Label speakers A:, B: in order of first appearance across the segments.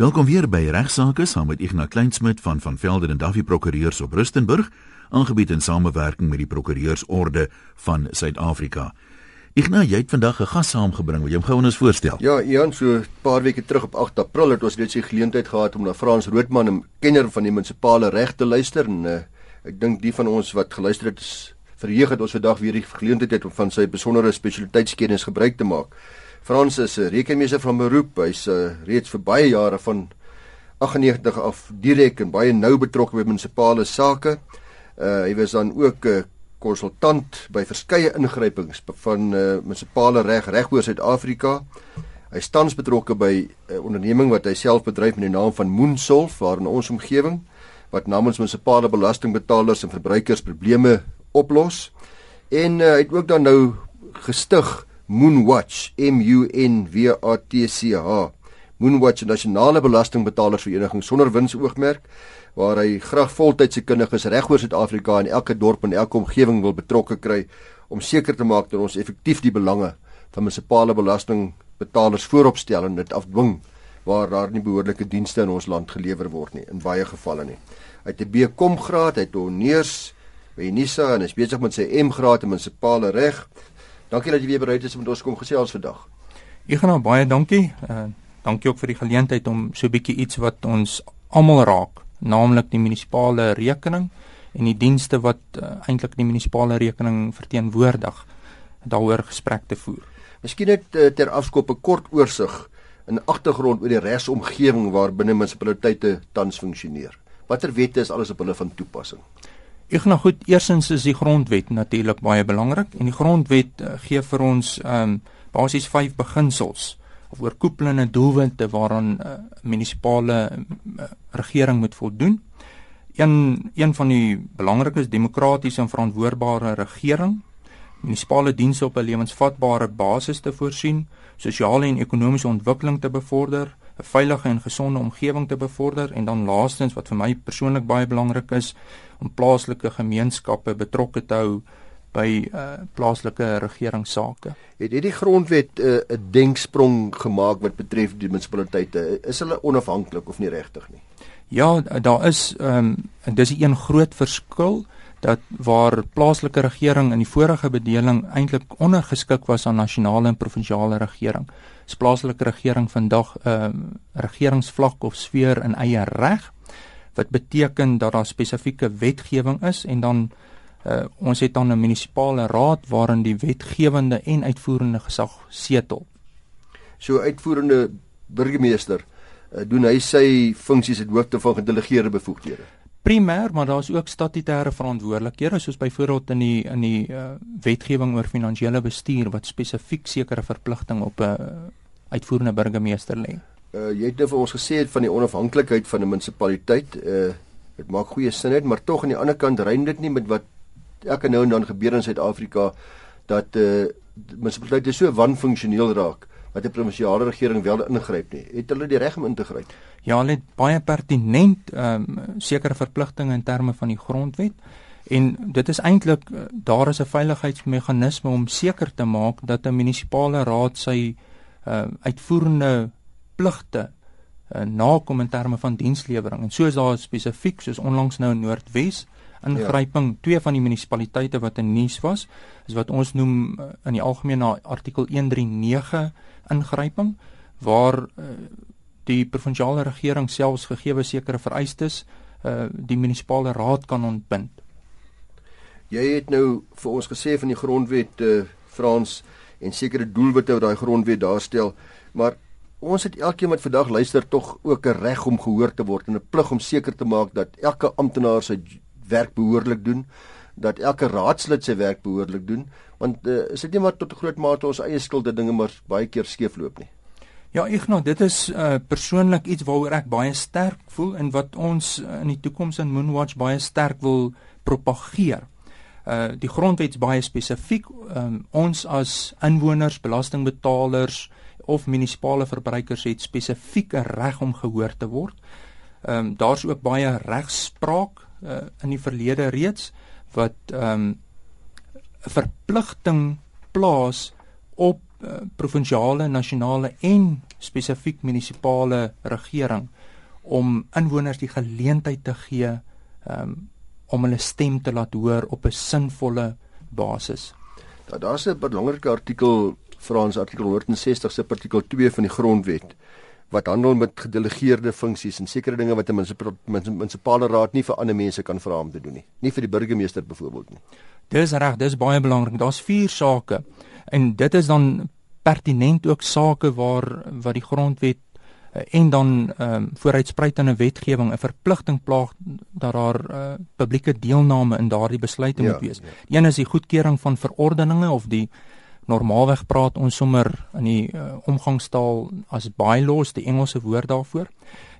A: Welkom weer by Regsake saam met Ignas Kleinsmid van van Velden en Duffy Prokureurs op Rustenburg, aangebied in samewerking met die Prokureursorde van Suid-Afrika. Ignas, jy het vandag 'n gas saamgebring wat jy hom gou aan ons voorstel.
B: Ja, Ian, so 'n paar weke terug op 8 April het ons reeds die geleentheid gehad om na Frans Roodman, 'n kenner van die munisipale reg te luister en uh, ek dink die van ons wat geluister het is verheug dat ons vandag weer die geleentheid het om van sy besondere spesialiteitskennis gebruik te maak. Frans is 'n rekenmeester van beroep. Hy's uh, reeds vir baie jare van 98 af direk en baie nou betrokke by munisipale sake. Uh, hy was dan ook 'n uh, konsultant by verskeie ingrypings van uh, munisipale reg regoor Suid-Afrika. Hy tans betrokke by 'n uh, onderneming wat hy self bedryf met die naam van Moonsolf waar in ons omgewing wat namens munisipale belastingbetalers en verbruikers probleme oplos. En uh, hy het ook dan nou gestig Moonwatch M U N W A T C H Moonwatch nasionale belastingbetalersvereniging sonder winsoogmerk waar hy graag voltydse kundiges regoor Suid-Afrika in elke dorp en elke omgewing wil betrokke kry om seker te maak dat ons effektief die belange van munisipale belastingbetalers vooropstel en dit afdwing waar daar nie behoorlike dienste in ons land gelewer word nie in baie gevalle nie. Hy het 'n BCom graad, hy het honneurs by Unisa en is besig met sy M graad in munisipale reg. Dankie dat jy weer bereid is om met ons kom gesels vandag.
C: Gaan nou baie dankie. Uh, dankie ook vir die geleentheid om so 'n bietjie iets wat ons almal raak, naamlik die munisipale rekening en die dienste wat uh, eintlik die munisipale rekening verteenwoordig, daaroor gesprek te voer.
B: Miskien net uh, ter afskop 'n kort oorsig in agtergrond oor die regsomgewing waarbinne munisipaliteite tans funksioneer. Watter wette is alles op hulle van toepassing?
C: Ek nou goed, eersins is die grondwet natuurlik baie belangrik en die grondwet uh, gee vir ons ehm um, basies vyf beginsels of oorkoepelende doelwitte waaraan uh, munisipale uh, regering moet voldoen. Een een van die belangrikes demokratiese en verantwoordbare regering, munisipale dienste op 'n lewensvatbare basis te voorsien, sosiale en ekonomiese ontwikkeling te bevorder, 'n veilige en gesonde omgewing te bevorder en dan laastens wat vir my persoonlik baie belangrik is om plaaslike gemeenskappe betrokke te hou by uh, plaaslike regeringssake.
B: Het hierdie grondwet eh, 'n uh, denksprong gemaak wat betref die munisipaliteite? Is hulle onafhanklik of nie regtig nie?
C: Ja, daar is ehm um, dis 'n groot verskil dat waar plaaslike regering in die vorige bedeling eintlik ondergeskik was aan nasionale en provinsiale regering is plaaslike regering vandag 'n uh, regeringsvlak of sfeer in eie reg wat beteken dat daar spesifieke wetgewing is en dan uh, ons het dan 'n munisipale raad waarin die wetgewende en uitvoerende gesag setel.
B: So uitvoerende burgemeester uh, doen hy sy funksies as hoofde van gedelegeerde bevoegdhede
C: primêr, maar daar's ook statutêre verantwoordelikhede soos byvoorbeeld in die in die uh, wetgewing oor finansiële bestuur wat spesifiek sekere verpligtinge op 'n uh, uitvoerende burgemeester lê.
B: Uh, jy het nou vir ons gesê van die onafhanklikheid van 'n munisipaliteit. Uh, dit maak goeie sin uit, maar tog aan die ander kant rym dit nie met wat elke nou en dan gebeur in Suid-Afrika dat uh, munisipaliteite so wanfunksioneel raak wat die provinsiale regering wel ingryp nie. Het hulle die reg om in te gryp?
C: Ja, hulle het baie pertinent ehm um, sekere verpligtinge in terme van die grondwet en dit is eintlik daar is 'n veiligheidsmeganisme om seker te maak dat 'n munisipale raad sy uh, uitvoerende pligte uh, nakom in terme van dienslewering. En soos daar spesifiek soos onlangs nou in Noordwes ingryping ja. twee van die munisipaliteite wat in nuus was, is wat ons noem uh, in die algemeen na artikel 139 ingryping waar uh, die provinsiale regering selfs gegeewe sekere vereistes uh, die munisipale raad kan ontbind.
B: Jy het nou vir ons gesê van die grondwet uh, Frans en sekere doelwitte wat daai grondwet daarstel, maar ons het elkeen wat vandag luister tog ook 'n reg om gehoor te word en 'n plig om seker te maak dat elke amptenaar sy werk behoorlik doen dat elke raadslid sy werk behoorlik doen want uh, is dit nie maar tot 'n groot mate ons eie skuld dat dinge maar baie keer skeefloop nie
C: Ja, ek nou, dit is uh, persoonlik iets waaroor ek baie sterk voel en wat ons uh, in die toekoms in Moonwatch baie sterk wil propageer. Uh die grondwet is baie spesifiek. Um, ons as inwoners, belastingbetalers of munisipale verbruikers het spesifieke reg om gehoor te word. Ehm um, daar's ook baie regspraak uh, in die verlede reeds wat ehm um, 'n verpligting plaas op uh, provinsiale, nasionale en spesifiek munisipale regering om inwoners die geleentheid te gee um, om hulle stem te laat hoor op 'n sinvolle basis.
B: Ja, daar's 'n belangrike artikel Frans artikel 160 se artikel 2 van die grondwet wat handel met gedelegeerde funksies en sekere dinge wat 'n munisipale raad nie vir ander mense kan vra om te doen nie. Nie vir die burgemeester byvoorbeeld nie.
C: Dis reg, dis baie belangrik. Daar's vier sake en dit is dan pertinent ook sake waar wat die grondwet en dan ehm um, vooruitspruitende wetgewing 'n verpligting plaag dat daar uh, publieke deelname in daardie besluite ja, moet wees. Ja. Een is die goedkeuring van verordeninge of die normaalweg praat ons sommer in die uh, omgangstaal as bylaws, die Engelse woord daarvoor.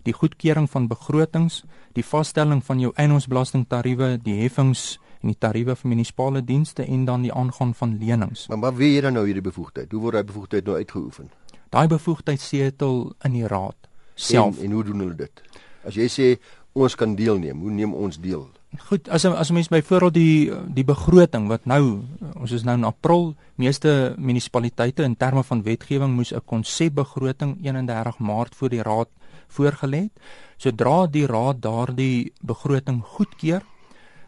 C: Die goedkeuring van begrotings, die vaststelling van jou eiendomsbelastingtariewe, die heffings en die tariewe vir munisipale dienste en dan die aangaan van lenings.
B: Maar maar wie het dan nou hierdie bevoegdheid? Hoe word daai bevoegdheid nou uitgeoefen?
C: Daai bevoegdheid setel in die raad self.
B: En, en hoe doen hulle dit? As jy sê ons kan deelneem, hoe neem ons deel?
C: Goed, as as mens byvoorbeeld die die begroting wat nou ons is nou in April, meeste munisipaliteite in terme van wetgewing moes 'n konsepbegroting 31 Maart voor die raad voorgelê het. Sodra die raad daardie begroting goedkeur,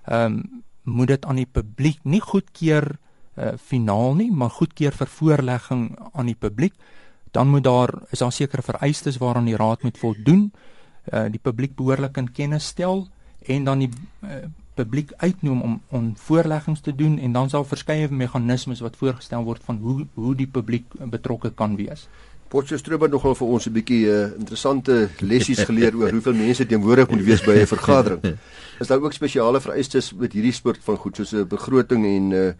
C: ehm um, moet dit aan die publiek nie goedkeur uh, finaal nie, maar goedkeur vir voorlegging aan die publiek. Dan moet daar is daar sekere vereistes waaraan die raad moet voldoen. Uh, die publiek behoorlik in kennis stel en dan die uh, publiek uitnooi om om voorleggings te doen en dan sal verskeie meganismes wat voorgestel word van hoe hoe die publiek betrokke kan wees.
B: Potchefstroom het nogal vir ons 'n bietjie uh, interessante lessies geleer oor hoeveel mense teenwoordig moet wees by 'n vergadering. Is daar ook spesiale vereistes met hierdie soort van goed soos 'n begroting en 'n uh,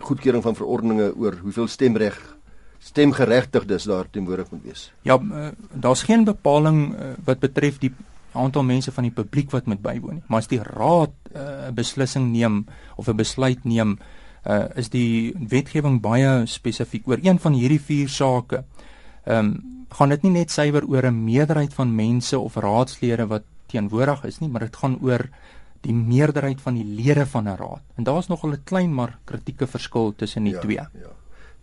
B: goedkeuring van verordeninge oor hoeveel stemreg stemgeregtigdes daar teenwoordig moet wees?
C: Ja, uh, daar's geen bepaling uh, wat betref die aantal mense van die publiek wat moet bywoon nie. Maar as die raad eh, 'n uh, beslissing neem of 'n besluit neem, uh, is die wetgewing baie spesifiek oor een van hierdie vier sake. Ehm um, gaan dit nie net suiwer oor 'n meerderheid van mense of raadslede wat teenwoordig is nie, maar dit gaan oor die meerderheid van die lede van 'n raad. En daar's nog 'n klein maar kritieke verskil tussen die
B: ja,
C: twee.
B: Ja.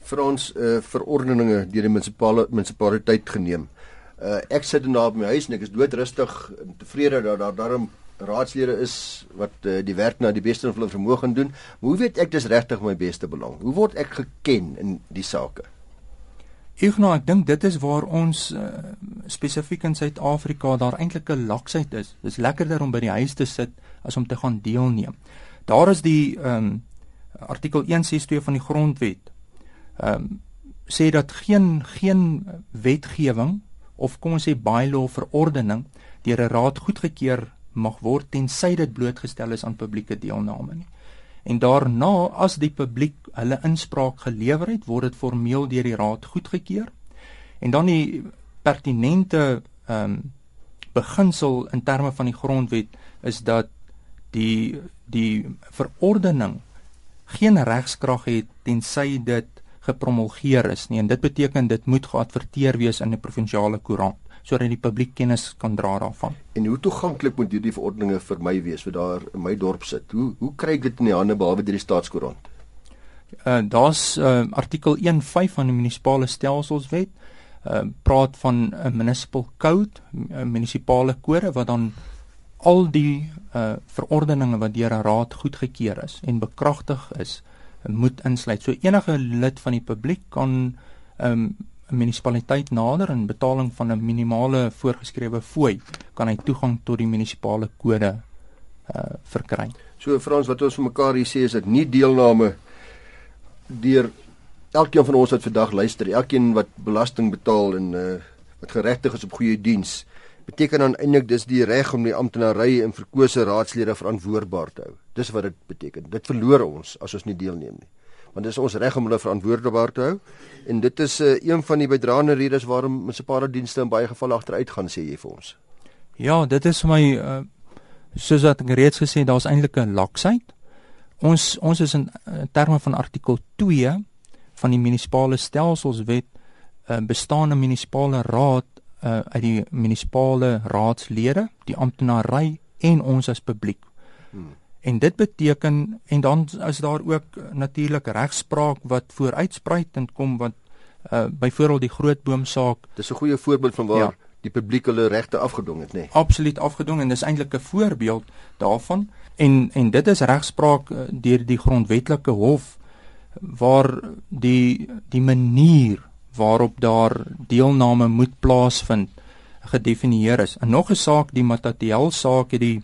B: Vir ons uh, verordeninge deur die munisipale munisipaliteit geneem. Uh, ek sit in daar by my huis en ek is doodrustig en tevrede dat daar daarom raadslede is wat uh, die werk na die beste van hulle vermoë gaan doen. Maar hoe weet ek dis regtig my beste belang? Hoe word ek geken in die sake?
C: Ek nou ek dink dit is waar ons uh, spesifiek in Suid-Afrika daar eintlik 'n laksheid is. Dis lekkerder om by die huis te sit as om te gaan deelneem. Daar is die ehm um, artikel 162 van die grondwet. Ehm um, sê dat geen geen wetgewing of kom ons sê bylaw verordening deur 'n raad goedgekeur mag word tensy dit blootgestel is aan publieke deelname nie. En daarna as die publiek hulle inspraak gelewer het, word dit formeel deur die raad goedgekeur. En dan die pertinente ehm um, beginsel in terme van die grondwet is dat die die verordening geen regskrag het tensy dit gepromulgeer is nie en dit beteken dit moet geadverteer wees in die provinsiale koerant sodat die publiek kennis kan dra daarvan.
B: En hoe toeganklik moet hierdie verordeninge vir my wees wat daar in my dorp sit? Hoe hoe kry ek dit in die hande behalwe deur die staatskoerant?
C: Uh daar's uh artikel 1.5 van die munisipale stelselswet uh praat van 'n municipal code, 'n munisipale kode wat dan al die uh verordeninge wat deur 'n raad goedgekeur is en bekragtig is moet insluit. So enige lid van die publiek kan ehm, 'n um, munisipaliteit nader in betaling van 'n minimale voorgeskrewe fooi kan hy toegang tot die munisipale kode uh verkry.
B: So Frans wat ons vir mekaar hier sê is dit nie deelname deur elkeen van ons wat vandag luister, elkeen wat belasting betaal en uh wat geregtig is op goeie diens beteken dan eintlik dis die reg om die amptenary en verkose raadslede verantwoordbaar te hou. Dis wat dit beteken. Dit verloor ons as ons nie deelneem nie. Want dis ons reg om hulle verantwoordbaar te hou en dit is uh, een van die bydraende redes waarom munisipale dienste in baie gevalle agteruit gaan sê jy vir ons.
C: Ja, dit is vir my uh, soos wat ek reeds gesê daar's eintlik 'n laksheid. Ons ons is in uh, terme van artikel 2 van die munisipale stelselswet 'n uh, bestaande munisipale raad uh, uit die munisipale raadslede, die amptenary en ons as publiek. Hmm. En dit beteken en dan is daar ook natuurlik regspraak wat vooruitspruitend kom wat Uh byvoorbeeld die Grootboom saak.
B: Dis 'n goeie voorbeeld van waar ja. die publiek hulle regte afgedwing het, nê. Nee.
C: Absoluut afgedwing en dis eintlik 'n voorbeeld daarvan. En en dit is regspraak uh, deur die grondwetlike hof waar die die manier waarop daar deelname moet plaasvind gedefinieer is. En nog 'n saak, die Matatiel saak het die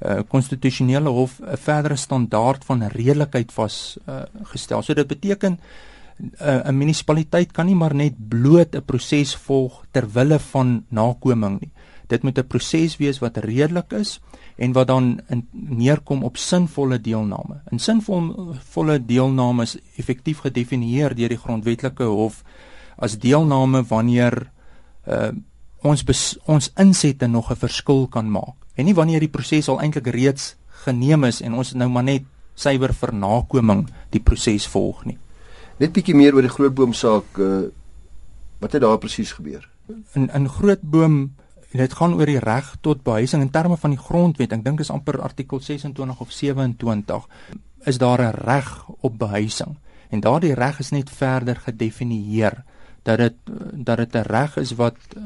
C: uh, konstitusionele hof 'n verdere standaard van redelikheid vas uh. So dit beteken uh, 'n munisipaliteit kan nie maar net bloot 'n proses volg ter wille van nakoming nie. Dit moet 'n proses wees wat redelik is en wat dan in neerkom op sinvolle deelname. In sinvolle deelname is effektief gedefinieer deur die grondwetlike hof as deelname wanneer uh, ons bes, ons insette nog 'n verskil kan maak en nie wanneer die proses al eintlik reeds geneem is en ons nou maar net suiwer vir nakoming die proses volg nie.
B: Net bietjie meer oor die grootboom saak uh, wat het daar presies gebeur?
C: In in grootboom dit gaan oor die reg tot behuising in terme van die grondwet. Ek dink is amper artikel 26 of 27 is daar 'n reg op behuising en daardie reg is net verder gedefinieer dat dit dat dit 'n reg is wat uh,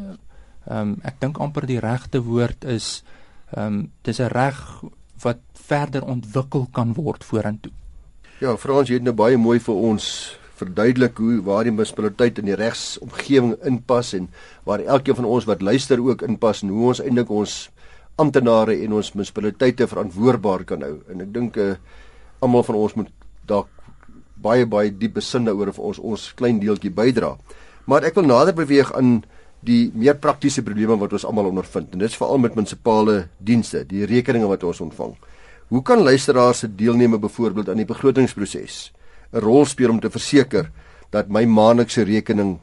C: ehm um, ek dink amper die regte woord is ehm um, dis 'n reg wat verder ontwikkel kan word vorentoe.
B: Ja, Frans, jy het nou baie mooi vir ons verduidelik hoe waar die munisipaliteit in die regsomgewing inpas en waar elkeen van ons wat luister ook inpas en hoe ons eintlik ons amptenare en ons munisipaliteite verantwoordbaar kan hou. En ek dink uh, almal van ons moet dalk baie baie diep besin daaroor of ons ons klein deeltjie bydra. Maar ek wil nader beweeg aan die meer praktiese probleme wat ons almal ondervind en dit is veral met munisipale dienste, die rekeninge wat ons ontvang. Hoe kan luisteraars se deelneme byvoorbeeld aan die begrotingsproses 'n rol speel om te verseker dat my maandelikse rekening,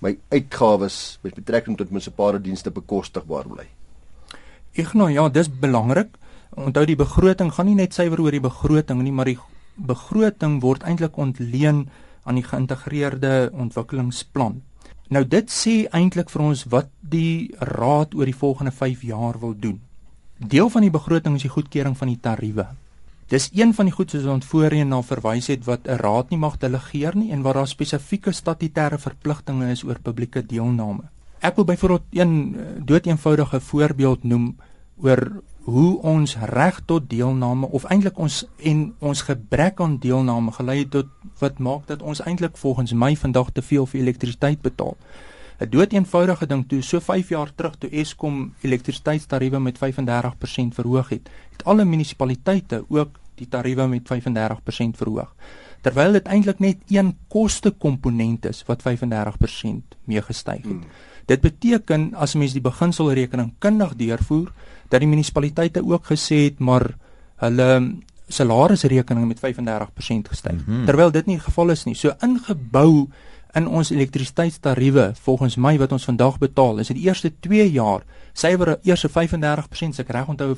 B: my uitgawes met betrekking tot munisipale dienste bekostigbaar bly?
C: Ek nou ja, dis belangrik. Onthou die begroting gaan nie net suiwer oor die begroting nie, maar die begroting word eintlik ontleen aan die geïntegreerde ontwikkelingsplan. Nou dit sê eintlik vir ons wat die raad oor die volgende 5 jaar wil doen. Deel van die begroting is die goedkeuring van die tariewe. Dis een van die goed soos ons voorheen na verwys het wat 'n raad nie mag delegeer nie en waar daar spesifieke statutêre verpligtinge is oor publieke deelname. Ek wil byvoorbeeld een eh, doeteenvoudige voorbeeld noem oor hoe ons reg tot deelname of eintlik ons en ons gebrek aan deelname gelei tot wat maak dat ons eintlik volgens my vandag te veel vir elektrisiteit betaal. 'n Doeteenvoudige ding toe so 5 jaar terug toe Eskom elektrisiteitstariewe met 35% verhoog het, het alle munisipaliteite ook die tariewe met 35% verhoog. Terwyl dit eintlik net een kostekomponent is wat 35% mee gestyg het. Hmm. Dit beteken as mens die beginselrekening kundig deurvoer, dat die munisipaliteite ook gesê het maar hulle salarisrekening met 35% gestyg. Mm -hmm. Terwyl dit nie die geval is nie. So ingebou in ons elektrisiteitstariewe volgens my wat ons vandag betaal, is dit die eerste 2 jaar suiwer eers 35%, ek reg onthou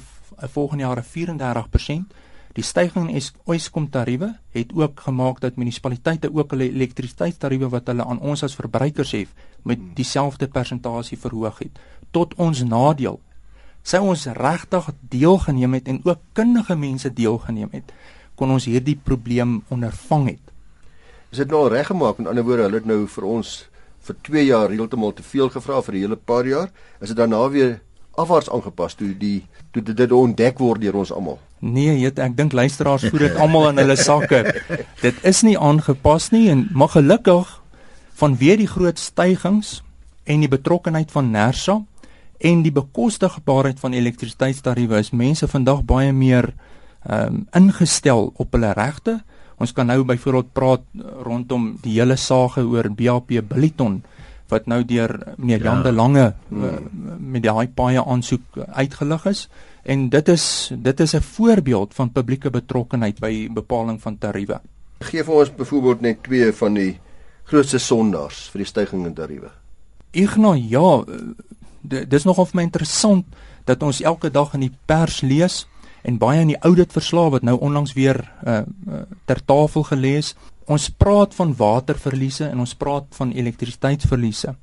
C: volgende jaar 34%. Die stygings in Eskom tariewe het ook gemaak dat munisipaliteite ook hulle elektrisiteitstariewe wat hulle aan ons as verbruikers het met dieselfde persentasie verhoog het tot ons nadeel sou ons regtig deelgeneem het en ook kundige mense deelgeneem het, kon ons hierdie probleem ondervang het.
B: Is dit nou al reggemaak? In ander woorde, hulle het nou vir ons vir 2 jaar heeltemal te veel gevra vir 'n hele paar jaar. Is dit daarna weer afwaarts aangepas toe die toe dit, ontdek word deur ons almal?
C: Nee, weet, ek dink luisteraars voer dit almal in hulle sakke. Dit is nie aangepas nie en maar gelukkig vanweë die groot stygings en die betrokkenheid van Nersa en die bekostigbaarheid van elektrisiteitstariewe is mense vandag baie meer ehm um, ingestel op hulle regte. Ons kan nou byvoorbeeld praat rondom die hele saage oor BAP Billiton wat nou deur meneer Jan ja. de Lange hmm. uh, met die baie aansoek uitgelig is en dit is dit is 'n voorbeeld van publieke betrokkenheid by bepaling van tariewe.
B: Geef ons byvoorbeeld net twee van die grootste sondaars vir die stygings in tariewe.
C: Igno ja, dis nogal vir my interessant dat ons elke dag in die pers lees en baie in die auditverslae wat nou onlangs weer uh, ter tafel gelees. Ons praat van waterverliese en ons praat van elektrisiteitsverliese.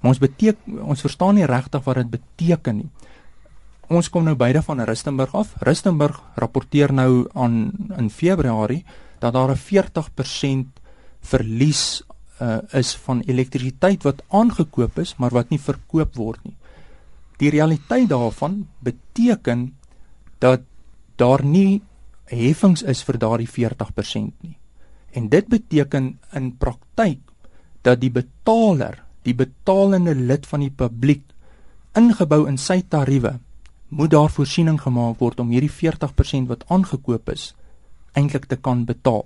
C: Maar ons beteken ons verstaan nie regtig wat dit beteken nie. Ons kom nou beide van Rustenburg af. Rustenburg rapporteer nou aan in Februarie dat daar 'n 40% verlies uh, is van elektrisiteit wat aangekoop is maar wat nie verkoop word nie. Die realiteit daarvan beteken dat daar nie heffings is vir daardie 40% nie. En dit beteken in praktyk dat die betaler, die betalende lid van die publiek ingebou in sy tariewe moet daar voorsiening gemaak word om hierdie 40% wat aangekoop is eintlik te kan betaal.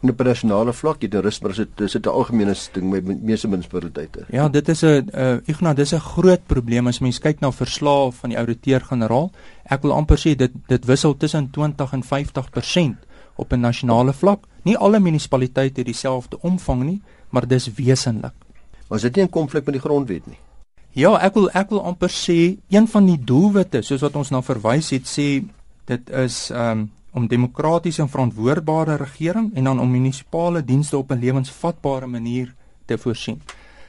B: In 'n nasionale vlak, dit is maar dit is 'n algemene ding met meeste munisipaliteite.
C: Ja, dit is 'n uh, Ignas, dis 'n groot probleem as mens kyk na verslae van die ouditeur-generaal. Ek wil amper sê dit dit wissel tussen 20 en 50% op 'n nasionale vlak. Nie alle munisipaliteite het dieselfde omvang nie, maar dis wesentlik.
B: Maar is dit nie 'n konflik met die grondwet nie?
C: Ja, ek wil ek wil amper sê een van die doelwitte soos wat ons nou verwys het sê dit is ehm um, om demokratiese en verantwoordbare regering en dan om munisipale dienste op 'n lewensvatbare manier te voorsien.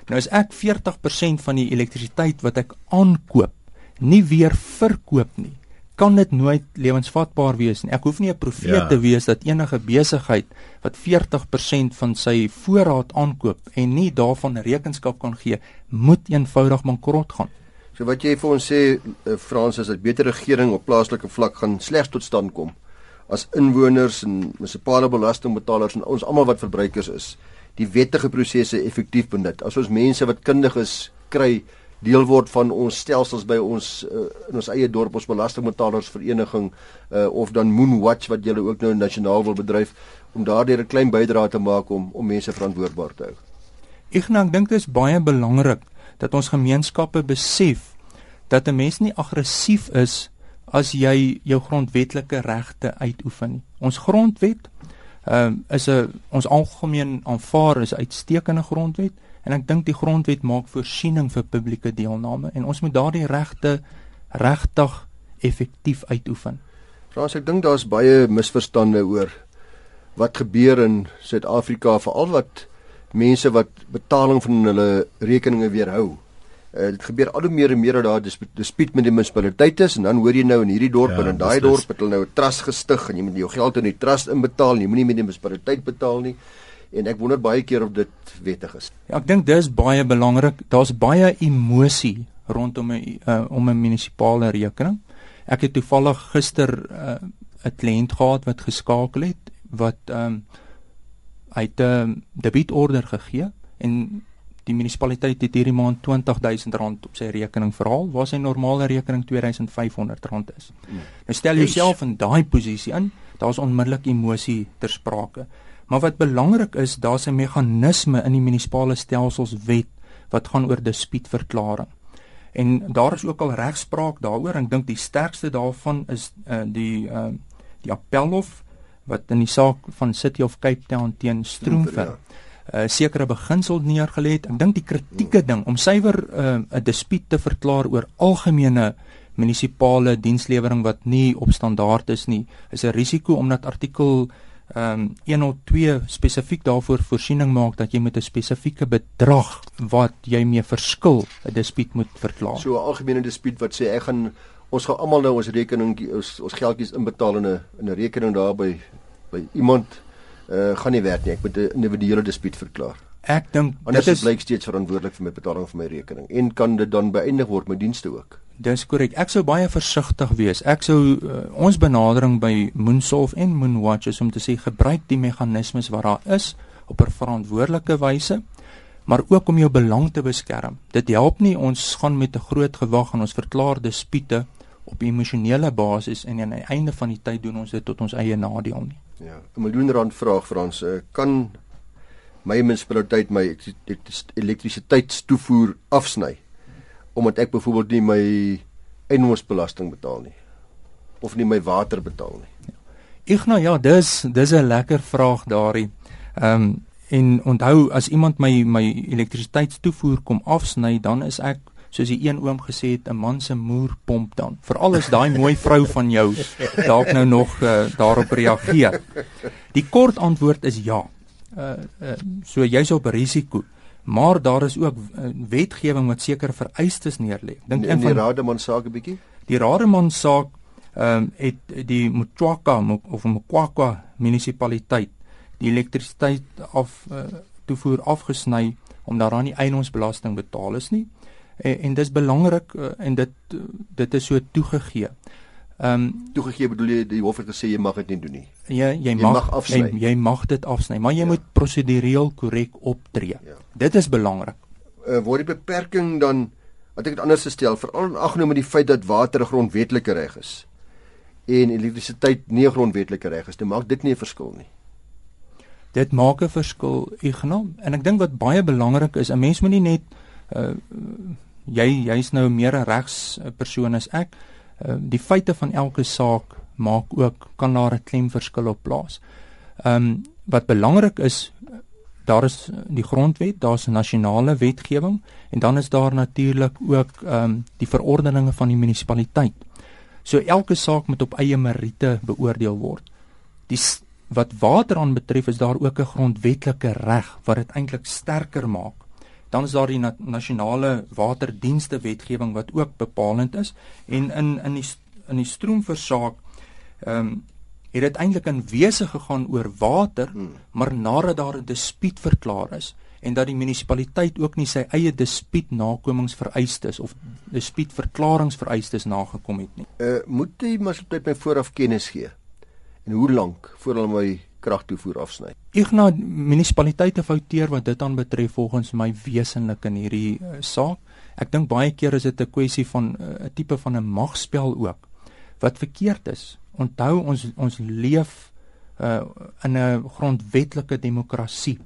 C: Nou as ek 40% van die elektrisiteit wat ek aankoop nie weer verkoop nie, kan dit nooit lewensvatbaar wees nie. Ek hoef nie 'n profeet ja. te wees dat enige besigheid wat 40% van sy voorraad aankoop en nie daarvan rekenskap kan gee, moet eenvoudig bankrot gaan.
B: So wat jy vir ons sê eh, Frans is dat beter regering op plaaslike vlak gaan slegs tot stand kom as inwoners en munisipale belastingbetalers en ons almal wat verbruikers is, die wettige prosesse effektief benut. As ons mense wat kundig is kry deel word van ons stelsels by ons uh, in ons eie dorp ons belastingbetalers vereniging uh, of dan Moonwatch wat julle ook nou nasionaal wil bedryf om daardeur 'n klein bydrae te maak om om mense verantwoordbaar te hou.
C: Ek nou dink dit is baie belangrik dat ons gemeenskappe besef dat 'n mens nie aggressief is as jy jou grondwetlike regte uitoefen nie. Ons grondwet ehm uh, is 'n ons algemeen aanvaar is uitstekende grondwet en ek dink die grondwet maak voorsiening vir publieke deelname en ons moet daardie regte regtig effektief uitoefen.
B: Frans, ek dink daar's baie misverstande oor wat gebeur in Suid-Afrika veral wat mense wat betaling van hulle rekeninge weerhou. Uh, dit gebeur al hoe meer en meer dat daar dispuut met die munisipaliteit is en dan hoor jy nou in hierdie dorp ja, en in daai dorp het hulle nou 'n trust gestig en jy moet jou geld in die trust inbetaal en jy moenie met die munisipaliteit betaal nie en ek wonder baie keer of dit wettig is.
C: Ja, ek dink dis baie belangrik. Daar's baie emosie rondom 'n uh, om 'n munisipale rekening. Ek het toevallig gister uh, 'n uh, kliënt gehad wat geskakel het wat ehm um, uit 'n um, debietorder gegee en die munisipaliteit het hierdie maand R20000 op sy rekening verhaal waar sy normale rekening R2500 is. Hmm. Nou stel jouself in daai posisie in, daar's onmiddellik emosie ter sprake. Maar wat belangrik is, daar's 'n meganisme in die munisipale stelsels wet wat gaan oor dispuutverklaring. En daar is ook al regspraak daaroor. Ek dink die sterkste daarvan is uh, die uh, die appelhof wat in die saak van City of Cape Town teen Stroomfer 'n ja. Uh, sekere beginsel neergelê het. Ek dink die kritieke ding om suiwer 'n uh, dispuut te verklaar oor algemene munisipale dienslewering wat nie op standaard is nie, is 'n risiko omdat artikel ehm um, 102 spesifiek daarvoor voorsiening maak dat jy met 'n spesifieke bedrag wat jy mee verskil 'n dispuut moet verklaar.
B: So 'n algemene dispuut wat sê ek gaan ons gaan almal nou ons rekening ons ons geldjies inbetaal in 'n in 'n rekening daar by by iemand uh, gaan nie werk nie. Ek moet 'n individuele dispuut verklaar.
C: Ek dink
B: dit is blyk steeds verantwoordelik vir my betaling van my rekening en kan dit dan beëindig word met dienste ook.
C: Dis korrek. Ek sou baie versigtig wees. Ek sou uh, ons benadering by Moonsolve en Moonwatch is om te sê gebruik die meganismes wat daar is op 'n verantwoordelike wyse, maar ook om jou belang te beskerm. Dit help nie ons gaan met 'n groot gewag en ons verklaar dispute op emosionele basis en aan die einde van die tyd doen ons dit tot ons eie nadeel nie.
B: Ja, 'n miljoen rand vraag vir ons uh, kan my munisipaliteit my elektrisiteitstoevoer afsny omdat ek byvoorbeeld nie my eiendomsbelasting betaal nie of nie my water betaal nie.
C: Nou ja, dis dis 'n lekker vraag daarin. Ehm um, en onthou as iemand my my elektrisiteitstoevoer kom afsny, dan is ek soos die een oom gesê het 'n man se moerpomp dan. Veral as daai mooi vrou van jou dalk nou nog uh, daarop reageer. Die kort antwoord is ja. Uh, uh so jy's op risiko maar daar is ook uh, wetgewing wat sekere vereistes neerlê.
B: Dink in die Rademan saak 'n bietjie?
C: Die Rademan saak ehm um, het die Mtwaka of Mkwakwa munisipaliteit die elektrisiteit af uh, toevoer afgesny omdat daar nie eiendomsbelasting betaal is nie. En, en dis belangrik uh, en dit dit is so toegegee.
B: Ehm um, toegegee bedoel jy die hof het gesê jy mag dit nie doen nie.
C: Ja, jy, jy mag, mag afsny. Jy, jy mag dit afsny, maar jy ja. moet prosedureel korrek optree. Ja. Dit is belangrik.
B: Uh, word die beperking dan wat ek dit anders stel veral aggenome die feit dat water 'n grondwetlike reg is en elektrisiteit nie 'n grondwetlike reg is, dit maak dit nie 'n verskil nie.
C: Dit maak 'n verskil, Ignom, en ek dink wat baie belangrik is, 'n mens moet nie net uh, jy jy's nou meer 'n regspersoon as ek. Uh, die feite van elke saak maak ook kan daar 'n klemverskil op plaas. Ehm um, wat belangrik is, daar is die grondwet, daar's 'n nasionale wetgewing en dan is daar natuurlik ook ehm um, die verordeninge van die munisipaliteit. So elke saak moet op eie meriete beoordeel word. Die wat water aan betref is daar ook 'n grondwetlike reg wat dit eintlik sterker maak. Dan is daar die na nasionale waterdienste wetgewing wat ook bepalend is en in in die in die stroomversaak ehm um, het dit eintlik in wese gegaan oor water, hmm. maar nadat daar 'n dispuut verklaar is en dat die munisipaliteit ook nie sy eie dispuut nakomingsvereistes of dispuut verklaringsvereistes nagekom het nie.
B: Uh moet die munisipaliteit my vooraf kennis gee? En hoe lank voor hulle my kragtoevoer afsny?
C: Ignas munisipaliteite fouteer wat dit aan betref volgens my wesenlik in hierdie uh, saak. Ek dink baie keer is dit 'n kwessie van eh, 'n uh, tipe van 'n magspel ook wat verkeerd is. Onthou ons ons leef uh, in 'n grondwetlike demokrasie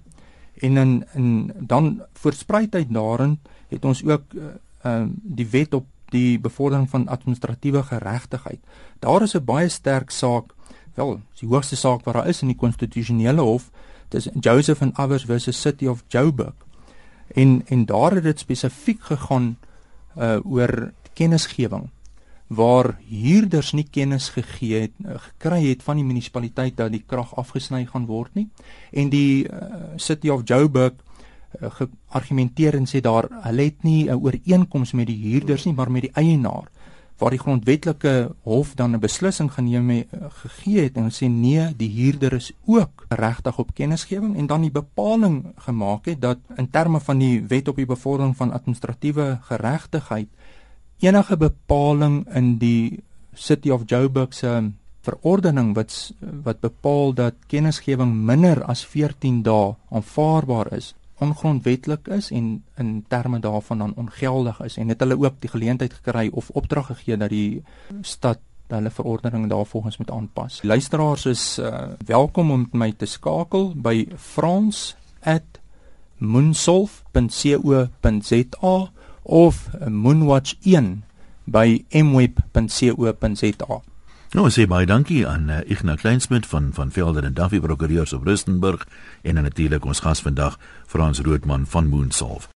C: en in in dan voorspruitheid daarin het ons ook ehm uh, die wet op die bevordering van administratiewe geregtigheid. Daar is 'n baie sterk saak, wel, die hoogste saak wat daar is in die konstitusionele hof, dis Joseph and Others versus City of Joburg. En en daar het dit spesifiek gegaan uh oor kennisgewing waar huurders nie kennis gegee het eh, gekry het van die munisipaliteit dat die krag afgesny gaan word nie. En die uh, City of Joburg uh, geargumenteer en sê daar hulle het nie 'n ooreenkoms met die huurders nie maar met die eienaar waar die grondwetlike hof dan 'n beslissing geneem het gegee het en sê nee die huurder is ook regtig op kennisgewing. En dan die bepaling gemaak het dat in terme van die wet op die bevordering van administratiewe geregtigheid enige bepaling in die City of Joburg se verordening wat wat bepaal dat kennisgewing minder as 14 dae aanvaarbaar is, ongrondwetlik is en in terme daarvan dan ongeldig is en het hulle ook die geleentheid gekry of opdrag gegee dat die stad hulle verordening daarvolgens moet aanpas. Luisteraars is uh, welkom om my te skakel by frans@moonsolf.co.za of Moonwatch 1 by mweb.co.za.
A: Nou sê baie dankie aan uh, Ignas Kleinsmid van van Velden en Duffy Prokureurs op Rustenburg en natuurlik ons gas vandag Frans Roodman van Moonsolve.